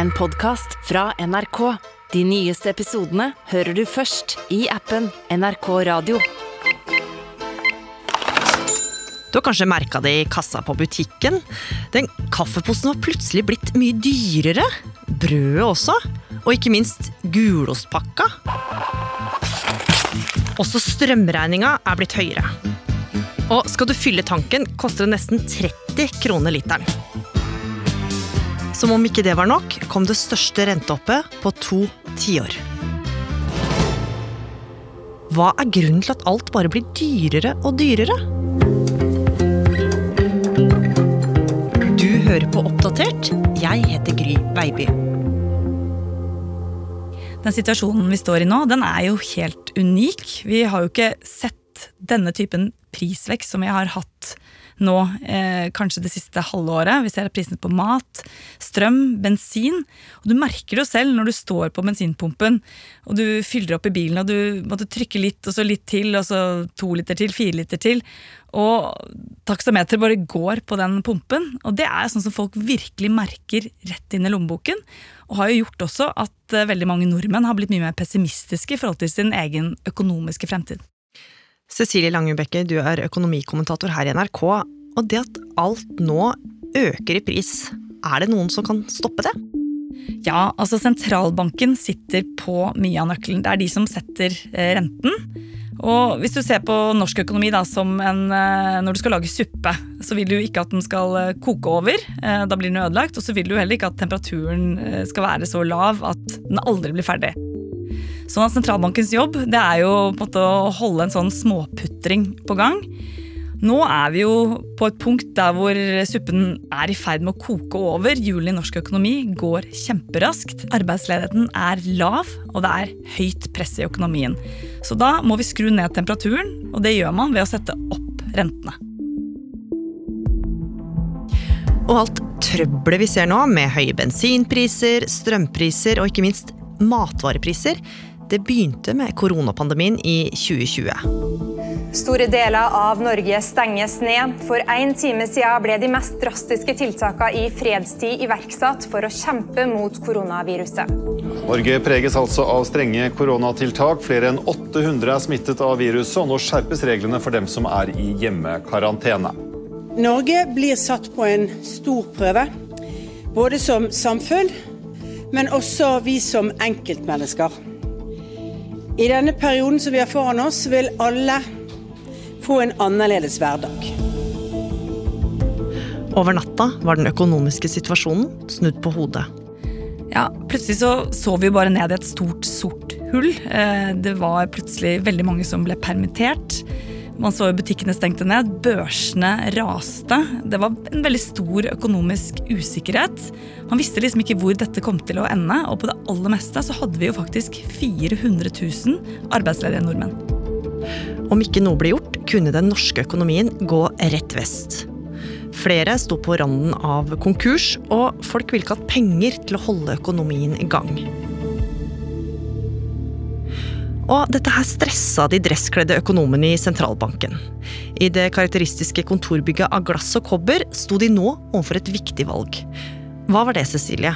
en podkast fra NRK. De nyeste episodene hører du først i appen NRK Radio. Du har kanskje merka det i kassa på butikken. Den kaffeposen var plutselig blitt mye dyrere. Brødet også. Og ikke minst gulostpakka. Også strømregninga er blitt høyere. Og skal du fylle tanken, koster det nesten 30 kroner literen. Som om ikke det var nok, kom det største renteoppet på to tiår. Hva er grunnen til at alt bare blir dyrere og dyrere? Du hører på Oppdatert. Jeg heter Gry Veiby. Den situasjonen vi står i nå, den er jo helt unik. Vi har jo ikke sett denne typen prisvekst som vi har hatt nå eh, kanskje det siste halve året. Vi ser prisene på mat, strøm, bensin. Og du merker det jo selv når du står på bensinpumpen og du fyller opp i bilen og du måtte trykke litt og så litt til, og så to liter til, fire liter til. Og taksameteret bare går på den pumpen. Og det er sånn som folk virkelig merker rett inn i lommeboken. Og har jo gjort også at eh, veldig mange nordmenn har blitt mye mer pessimistiske i forhold til sin egen økonomiske fremtid. Cecilie Langebekke, du er økonomikommentator her i NRK. Og det at alt nå øker i pris, er det noen som kan stoppe det? Ja, altså sentralbanken sitter på mye av nøkkelen. Det er de som setter eh, renten. Og hvis du ser på norsk økonomi da, som en, eh, når du skal lage suppe, så vil du ikke at den skal eh, koke over. Da blir den ødelagt. Og så vil du heller ikke at temperaturen skal være så lav at den aldri blir ferdig. Sånn at Sentralbankens jobb det er jo på en måte å holde en sånn småputring på gang. Nå er vi jo på et punkt der hvor suppen er i ferd med å koke over. Hjulene i norsk økonomi går kjemperaskt. Arbeidsledigheten er lav, og det er høyt press i økonomien. Så da må vi skru ned temperaturen, og det gjør man ved å sette opp rentene. Og alt trøbbelet vi ser nå, med høye bensinpriser, strømpriser og ikke minst matvarepriser, det begynte med koronapandemien i 2020. Store deler av Norge stenges ned. For en time siden ble de mest drastiske tiltakene i fredstid iverksatt for å kjempe mot koronaviruset. Norge preges altså av strenge koronatiltak. Flere enn 800 er smittet av viruset, og nå skjerpes reglene for dem som er i hjemmekarantene. Norge blir satt på en stor prøve, både som samfunn, men også vi som enkeltmennesker. I denne perioden som vi har foran oss, vil alle få en annerledes hverdag. Over natta var den økonomiske situasjonen snudd på hodet. Ja, Plutselig så, så vi bare ned i et stort, sort hull. Eh, det var plutselig veldig mange som ble permittert. Man så jo butikkene stengte ned, børsene raste. Det var en veldig stor økonomisk usikkerhet. Man visste liksom ikke hvor dette kom til å ende, og på det aller meste så hadde vi jo faktisk 400 000 arbeidsledige nordmenn. Om ikke noe ble gjort, kunne den norske økonomien gå rett vest. Flere sto på randen av konkurs, og folk ville ikke hatt penger til å holde økonomien i gang. Og dette her stressa de dresskledde økonomene i sentralbanken. I det karakteristiske kontorbygget av glass og kobber sto de nå overfor et viktig valg. Hva var det, Cecilie?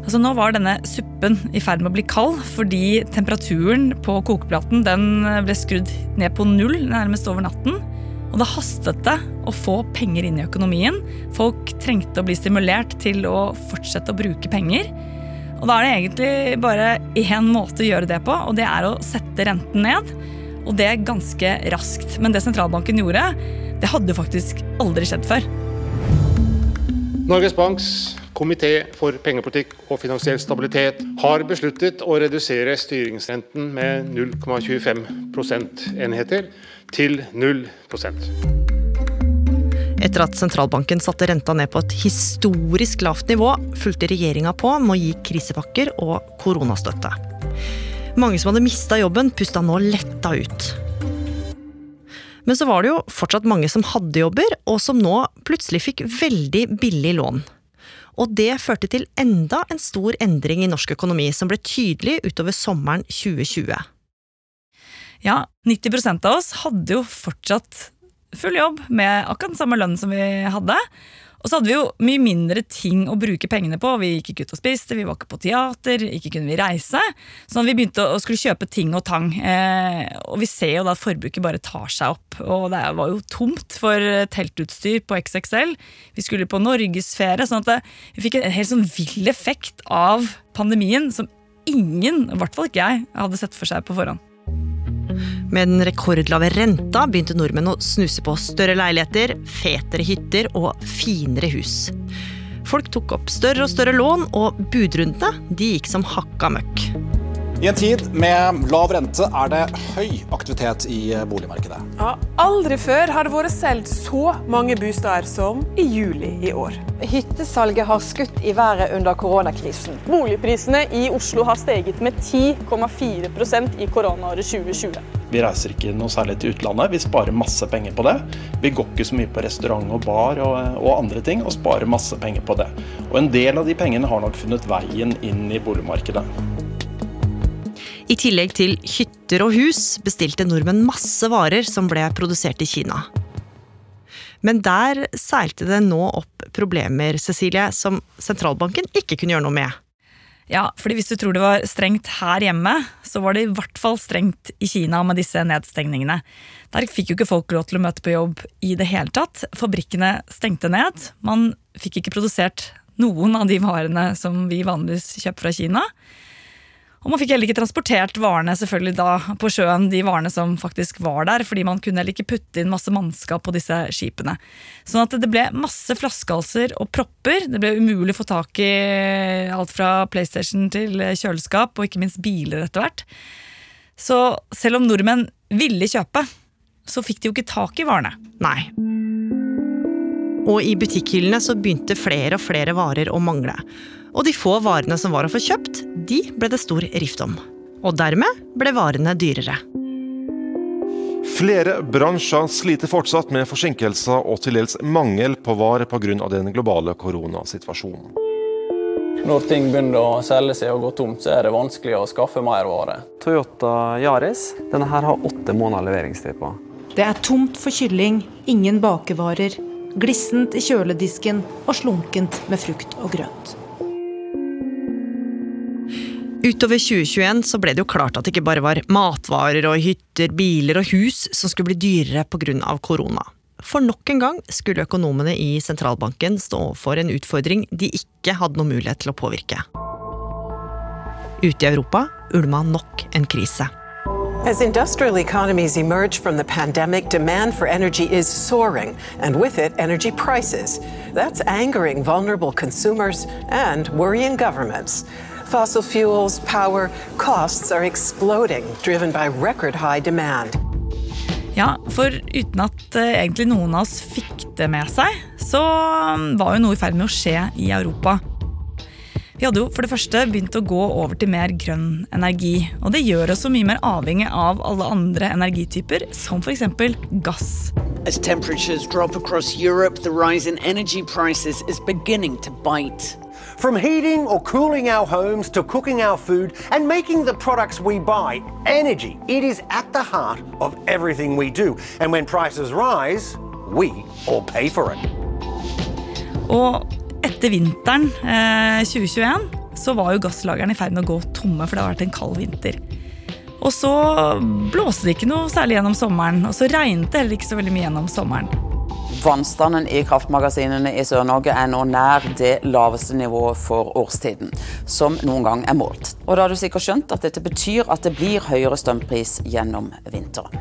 Altså Nå var denne suppen i ferd med å bli kald, fordi temperaturen på kokeplaten ble skrudd ned på null nærmest over natten. Og det hastet det å få penger inn i økonomien. Folk trengte å bli stimulert til å fortsette å bruke penger. Og da er det egentlig bare én måte å gjøre det på, og det er å sette renten ned. Og det ganske raskt. Men det sentralbanken gjorde, det hadde faktisk aldri skjedd før. Norges Banks komité for pengepolitikk og finansiell stabilitet har besluttet å redusere styringsrenten med 0,25 prosentenheter til 0 etter at sentralbanken satte renta ned på et historisk lavt nivå, fulgte regjeringa på med å gi krisepakker og koronastøtte. Mange som hadde mista jobben, pusta nå letta ut. Men så var det jo fortsatt mange som hadde jobber, og som nå plutselig fikk veldig billig lån. Og det førte til enda en stor endring i norsk økonomi, som ble tydelig utover sommeren 2020. Ja, 90% av oss hadde jo fortsatt full jobb med akkurat den samme lønnen som vi hadde. Og så hadde vi jo mye mindre ting å bruke pengene på. Vi gikk ikke ut og spiste, vi var ikke på teater, ikke kunne vi reise. Så vi begynte å skulle kjøpe ting og tang. Eh, og vi ser jo da at forbruket bare tar seg opp. Og det var jo tomt for teltutstyr på XXL. Vi skulle på norgesferie. sånn at det, vi fikk en helt sånn vill effekt av pandemien som ingen, i hvert fall ikke jeg, hadde sett for seg på forhånd. Med den rekordlave renta begynte nordmenn å snuse på større leiligheter, fetere hytter og finere hus. Folk tok opp større og større lån, og budrundene de gikk som hakka møkk. I en tid med lav rente er det høy aktivitet i boligmarkedet. Ja, aldri før har det vært solgt så mange boliger som i juli i år. Hyttesalget har skutt i været under koronakrisen. Boligprisene i Oslo har steget med 10,4% i koronaåret 2020. Vi reiser ikke noe særlig til utlandet, vi sparer masse penger på det. Vi går ikke så mye på restaurant og bar og, og andre ting, og sparer masse penger på det. Og en del av de pengene har nok funnet veien inn i boligmarkedet. I tillegg til hytter og hus bestilte nordmenn masse varer som ble produsert i Kina. Men der seilte det nå opp problemer, Cecilie, som sentralbanken ikke kunne gjøre noe med. Ja, fordi hvis du tror det var strengt her hjemme, så var det i hvert fall strengt i Kina med disse nedstengningene. Der fikk jo ikke folk lov til å møte på jobb i det hele tatt. Fabrikkene stengte ned. Man fikk ikke produsert noen av de varene som vi vanligvis kjøper fra Kina. Og man fikk heller ikke transportert varene selvfølgelig da på sjøen, de varene som faktisk var der, fordi man kunne heller ikke putte inn masse mannskap på disse skipene. Sånn at det ble masse flaskehalser og propper. Det ble umulig å få tak i alt fra PlayStation til kjøleskap, og ikke minst biler etter hvert. Så selv om nordmenn ville kjøpe, så fikk de jo ikke tak i varene. Nei. Og i butikkhyllene så begynte flere og flere varer å mangle. Og de få varene som var å få kjøpt, de ble det stor rift om. Og dermed ble varene dyrere. Flere bransjer sliter fortsatt med forsinkelser og til dels mangel på varer pga. den globale koronasituasjonen. Når ting begynner å selge seg og gå tomt, så er det vanskelig å skaffe mer vare. Toyota Yaris denne her har åtte måneder leveringstid på. Det er tomt for kylling, ingen bakevarer, glissent i kjøledisken og slunkent med frukt og grønt. Utover 2021 så ble det jo klart at det ikke bare var matvarer og hytter, biler og hus som skulle bli dyrere pga. korona. For nok en gang skulle økonomene i sentralbanken stå overfor en utfordring de ikke hadde noen mulighet til å påvirke. Ute i Europa ulma nok en krise. As industrial economies emerge from the pandemic, demand for energy is soaring, and with it, energy prices. That's angering vulnerable consumers and worrying governments. Fossil fuels, power, costs are exploding, driven by record high demand. Ja, for uten at uh, egentlig noen av oss fikk det med seg, så um, var jo noe i ferd med å skje i Europa. Vi hadde jo for det første begynt å gå over til mer grønn energi. Og det gjør oss så mye mer avhengig av alle andre energityper, som f.eks. gass. As temperatures drop across Europe, the rise in energy prices is beginning to bite. From heating or cooling our homes to cooking our food and making the products we buy, energy, it is at the heart of everything we do. And when prices rise, we all pay for it. Og etter vinteren eh, 2021 så var jo gasslagrene i ferd med å gå tomme, for det har vært en kald vinter. Og så blåste det ikke noe særlig gjennom sommeren, og så regnet det heller ikke så veldig mye gjennom sommeren. Vannstanden i kraftmagasinene i Sør-Norge er nå nær det laveste nivået for årstiden, som noen gang er målt. Og da har du sikkert skjønt at dette betyr at det blir høyere strømpris gjennom vinteren.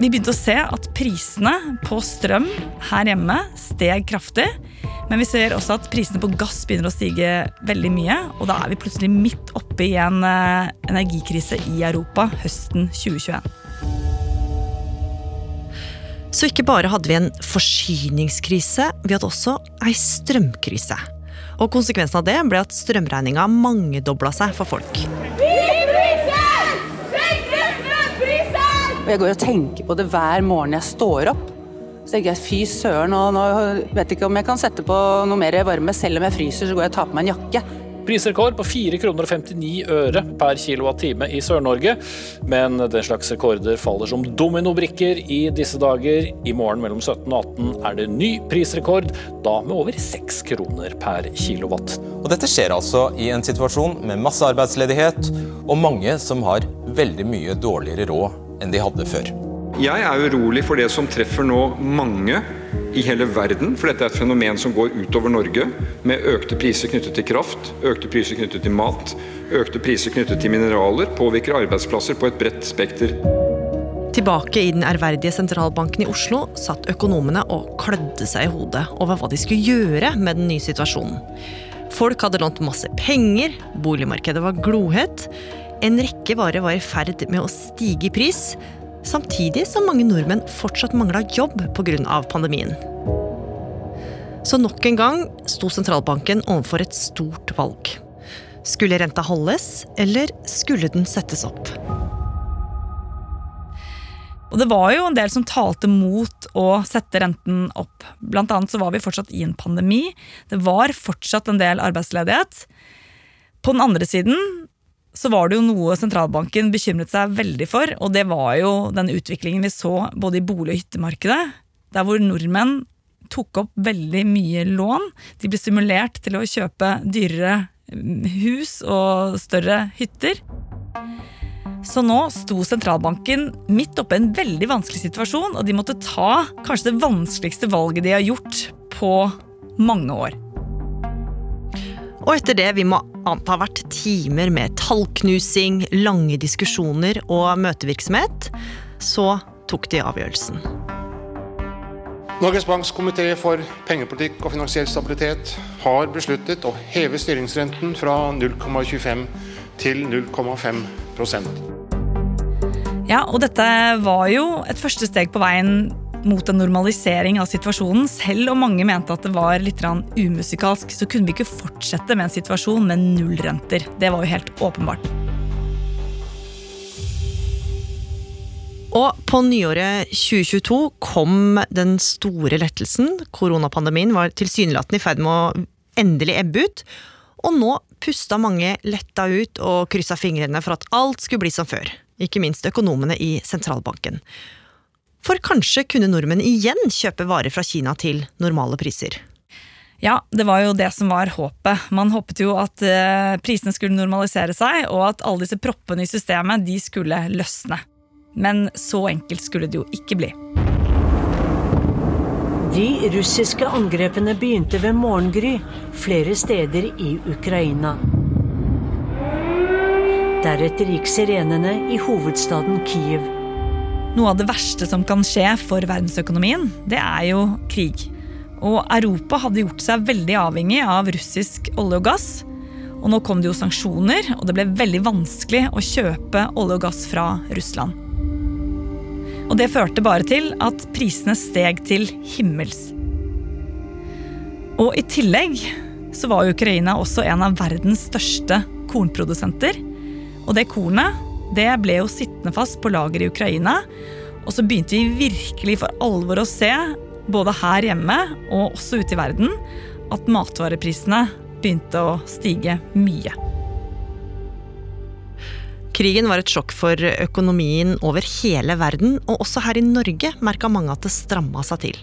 Vi begynte å se at prisene på strøm her hjemme steg kraftig. Men vi ser også at prisene på gass begynner å stige veldig mye. Og da er vi plutselig midt oppe i en eh, energikrise i Europa høsten 2021. Så ikke bare hadde vi en forsyningskrise, vi hadde også ei strømkrise. Og konsekvensen av det ble at strømregninga mangedobla seg for folk. Jeg går og tenker på det hver morgen jeg står opp. Så tenker jeg fy søren, og nå vet jeg ikke om jeg kan sette på noe mer varme. Selv om jeg fryser, så går jeg og tar på meg en jakke. prisrekord på 4 kroner og 59 øre per kilowattime i Sør-Norge. Men den slags rekorder faller som dominobrikker i disse dager. I morgen mellom 17 og 18 er det ny prisrekord, da med over 6 kroner per kilowatt. Og dette skjer altså i en situasjon med masse arbeidsledighet og mange som har veldig mye dårligere råd enn de hadde før. Jeg er urolig for det som treffer nå mange i hele verden, for dette er et fenomen som går utover Norge, med økte priser knyttet til kraft, økte priser knyttet til mat, økte priser knyttet til mineraler, påvirker arbeidsplasser på et bredt spekter. Tilbake i den ærverdige sentralbanken i Oslo satt økonomene og klødde seg i hodet over hva de skulle gjøre med den nye situasjonen. Folk hadde lånt masse penger, boligmarkedet var glohett, en rekke varer var i ferd med å stige i pris, samtidig som mange nordmenn fortsatt mangla jobb pga. pandemien. Så nok en gang sto sentralbanken overfor et stort valg. Skulle renta holdes, eller skulle den settes opp? Og det var jo en del som talte mot å sette renten opp. Blant annet så var vi fortsatt i en pandemi. Det var fortsatt en del arbeidsledighet. På den andre siden så var det jo noe sentralbanken bekymret seg veldig for, og det var jo den utviklingen vi så både i bolig- og hyttemarkedet, der hvor nordmenn tok opp veldig mye lån. De ble stimulert til å kjøpe dyrere hus og større hytter. Så nå sto sentralbanken midt oppe i en veldig vanskelig situasjon, og de måtte ta kanskje det vanskeligste valget de har gjort på mange år. Og etter det vi må anta har vært timer med tallknusing, lange diskusjoner og møtevirksomhet, så tok de avgjørelsen. Norges Banks komité for pengepolitikk og finansiell stabilitet har besluttet å heve styringsrenten fra 0,25 til 0,5% Ja, og dette var jo et første steg på veien mot en normalisering av situasjonen. Selv om mange mente at det var litt umusikalsk, så kunne vi ikke fortsette med en situasjon med nullrenter. Det var jo helt åpenbart. Og på nyåret 2022 kom den store lettelsen. Koronapandemien var tilsynelatende i ferd med å endelig ebbe ut. Og nå pusta mange letta ut og kryssa fingrene for at alt skulle bli som før. Ikke minst økonomene i sentralbanken. For kanskje kunne nordmenn igjen kjøpe varer fra Kina til normale priser. Ja, det var jo det som var håpet. Man håpet jo at eh, prisene skulle normalisere seg, og at alle disse proppene i systemet de skulle løsne. Men så enkelt skulle det jo ikke bli. De russiske angrepene begynte ved morgengry flere steder i Ukraina. Deretter gikk sirenene i hovedstaden Kiev. Noe av det verste som kan skje for verdensøkonomien, det er jo krig. Og Europa hadde gjort seg veldig avhengig av russisk olje og gass. Og nå kom det jo sanksjoner, og det ble veldig vanskelig å kjøpe olje og gass fra Russland. Og det førte bare til at prisene steg til himmels. Og i tillegg så var Ukraina også en av verdens største kornprodusenter. Og det kornet det ble jo sittende fast på lager i Ukraina. Og så begynte vi virkelig for alvor å se, både her hjemme og også ute i verden, at matvareprisene begynte å stige mye. Krigen var et sjokk for økonomien over hele verden, og også her i Norge merka mange at det stramma seg til.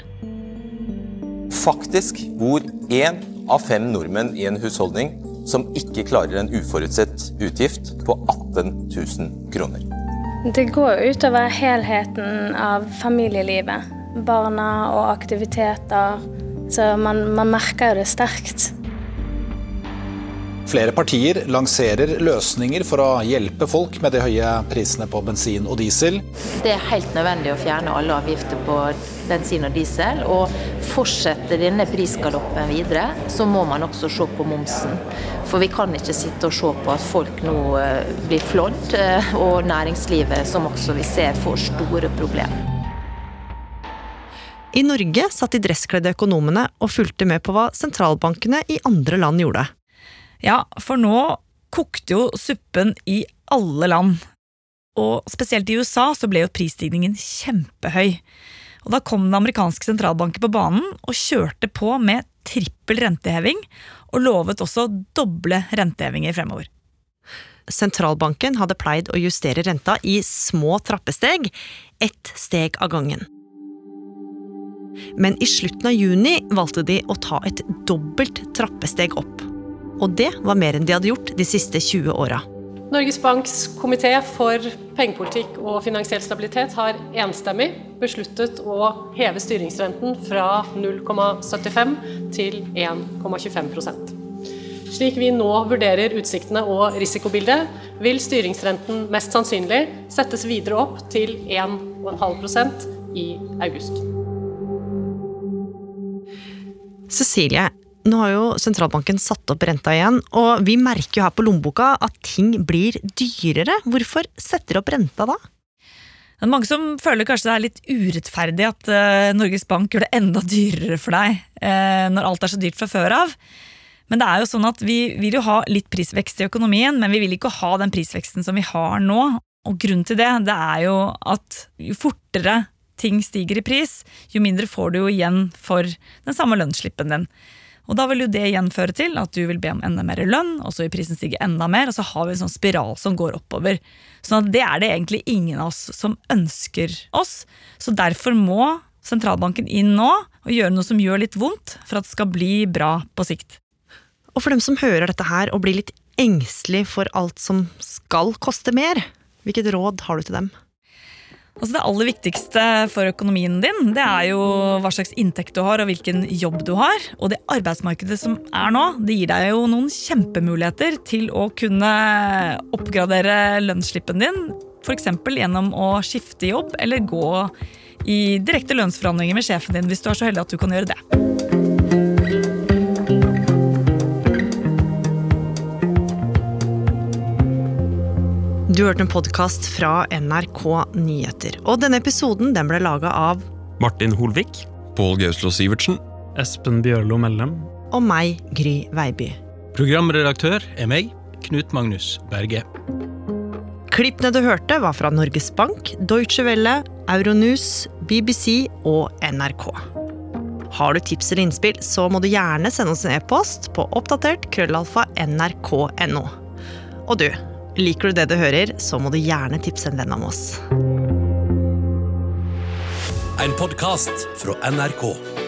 Faktisk bor én av fem nordmenn i en husholdning som ikke klarer en uforutsett utgift på 18 000 kroner. Det går utover helheten av familielivet. Barna og aktiviteter. Så man, man merker det sterkt. Flere partier lanserer løsninger for å hjelpe folk med de høye prisene på bensin og diesel. Det er helt nødvendig å fjerne alle avgifter på bensin og diesel. Og fortsetter denne prisgaloppen videre, så må man også se på momsen. For vi kan ikke sitte og se på at folk nå eh, blir flådd, eh, og næringslivet som også vi ser får store problemer. I Norge satt de dresskledde økonomene og fulgte med på hva sentralbankene i andre land gjorde. Ja, for nå kokte jo suppen i alle land. Og spesielt i USA så ble jo prisstigningen kjempehøy. Og da kom den amerikanske sentralbanken på banen og kjørte på med trippel renteheving, og lovet også doble rentehevinger fremover. Sentralbanken hadde pleid å justere renta i små trappesteg, ett steg av gangen. Men i slutten av juni valgte de å ta et dobbelt trappesteg opp. Og det var mer enn de hadde gjort de siste 20 åra. Norges Banks komité for pengepolitikk og finansiell stabilitet har enstemmig besluttet å heve styringsrenten fra 0,75 til 1,25% Slik vi nå vurderer utsiktene og risikobildet, vil styringsrenten mest sannsynlig settes videre opp til 1,5% i august. Cecilie, nå har jo sentralbanken satt opp renta igjen, og vi merker jo her på lommeboka at ting blir dyrere. Hvorfor setter opp renta da? Det er mange som føler kanskje det er litt urettferdig at uh, Norges Bank gjør det enda dyrere for deg uh, når alt er så dyrt fra før av. Men det er jo sånn at vi vil jo ha litt prisvekst i økonomien, men vi vil ikke ha den prisveksten som vi har nå. Og grunnen til det, det er jo at jo fortere ting stiger i pris, jo mindre får du jo igjen for den samme lønnsslippen din. Og da vil jo det igjen føre til at du vil be om enda mer lønn, og så vil prisen stige enda mer, og så har vi en sånn spiral som går oppover. Så det er det egentlig ingen av oss som ønsker oss. Så derfor må sentralbanken inn nå og gjøre noe som gjør litt vondt, for at det skal bli bra på sikt. Og for dem som hører dette her og blir litt engstelig for alt som skal koste mer, hvilket råd har du til dem? Altså det aller viktigste for økonomien din, det er jo hva slags inntekt du har og hvilken jobb du har. Og det arbeidsmarkedet som er nå, det gir deg jo noen kjempemuligheter til å kunne oppgradere lønnsslippen din. F.eks. gjennom å skifte jobb eller gå i direkte lønnsforhandlinger med sjefen din hvis du er så heldig at du kan gjøre det. Du hørte en podkast fra NRK Nyheter. Og denne episoden den ble laga av Martin Holvik. Pål Gauslå Sivertsen. Espen Bjørlo Mellem. Og meg, Gry Veiby. Programredaktør er meg, Knut Magnus Berge. Klippene du hørte, var fra Norges Bank, Deutsche Welle, Euronews, BBC og NRK. Har du tips eller innspill, så må du gjerne sende oss en e-post på oppdatert krøllalfa nrk.no. Og du, Liker du det du hører, så må du gjerne tipse en venn om oss. En podkast fra NRK.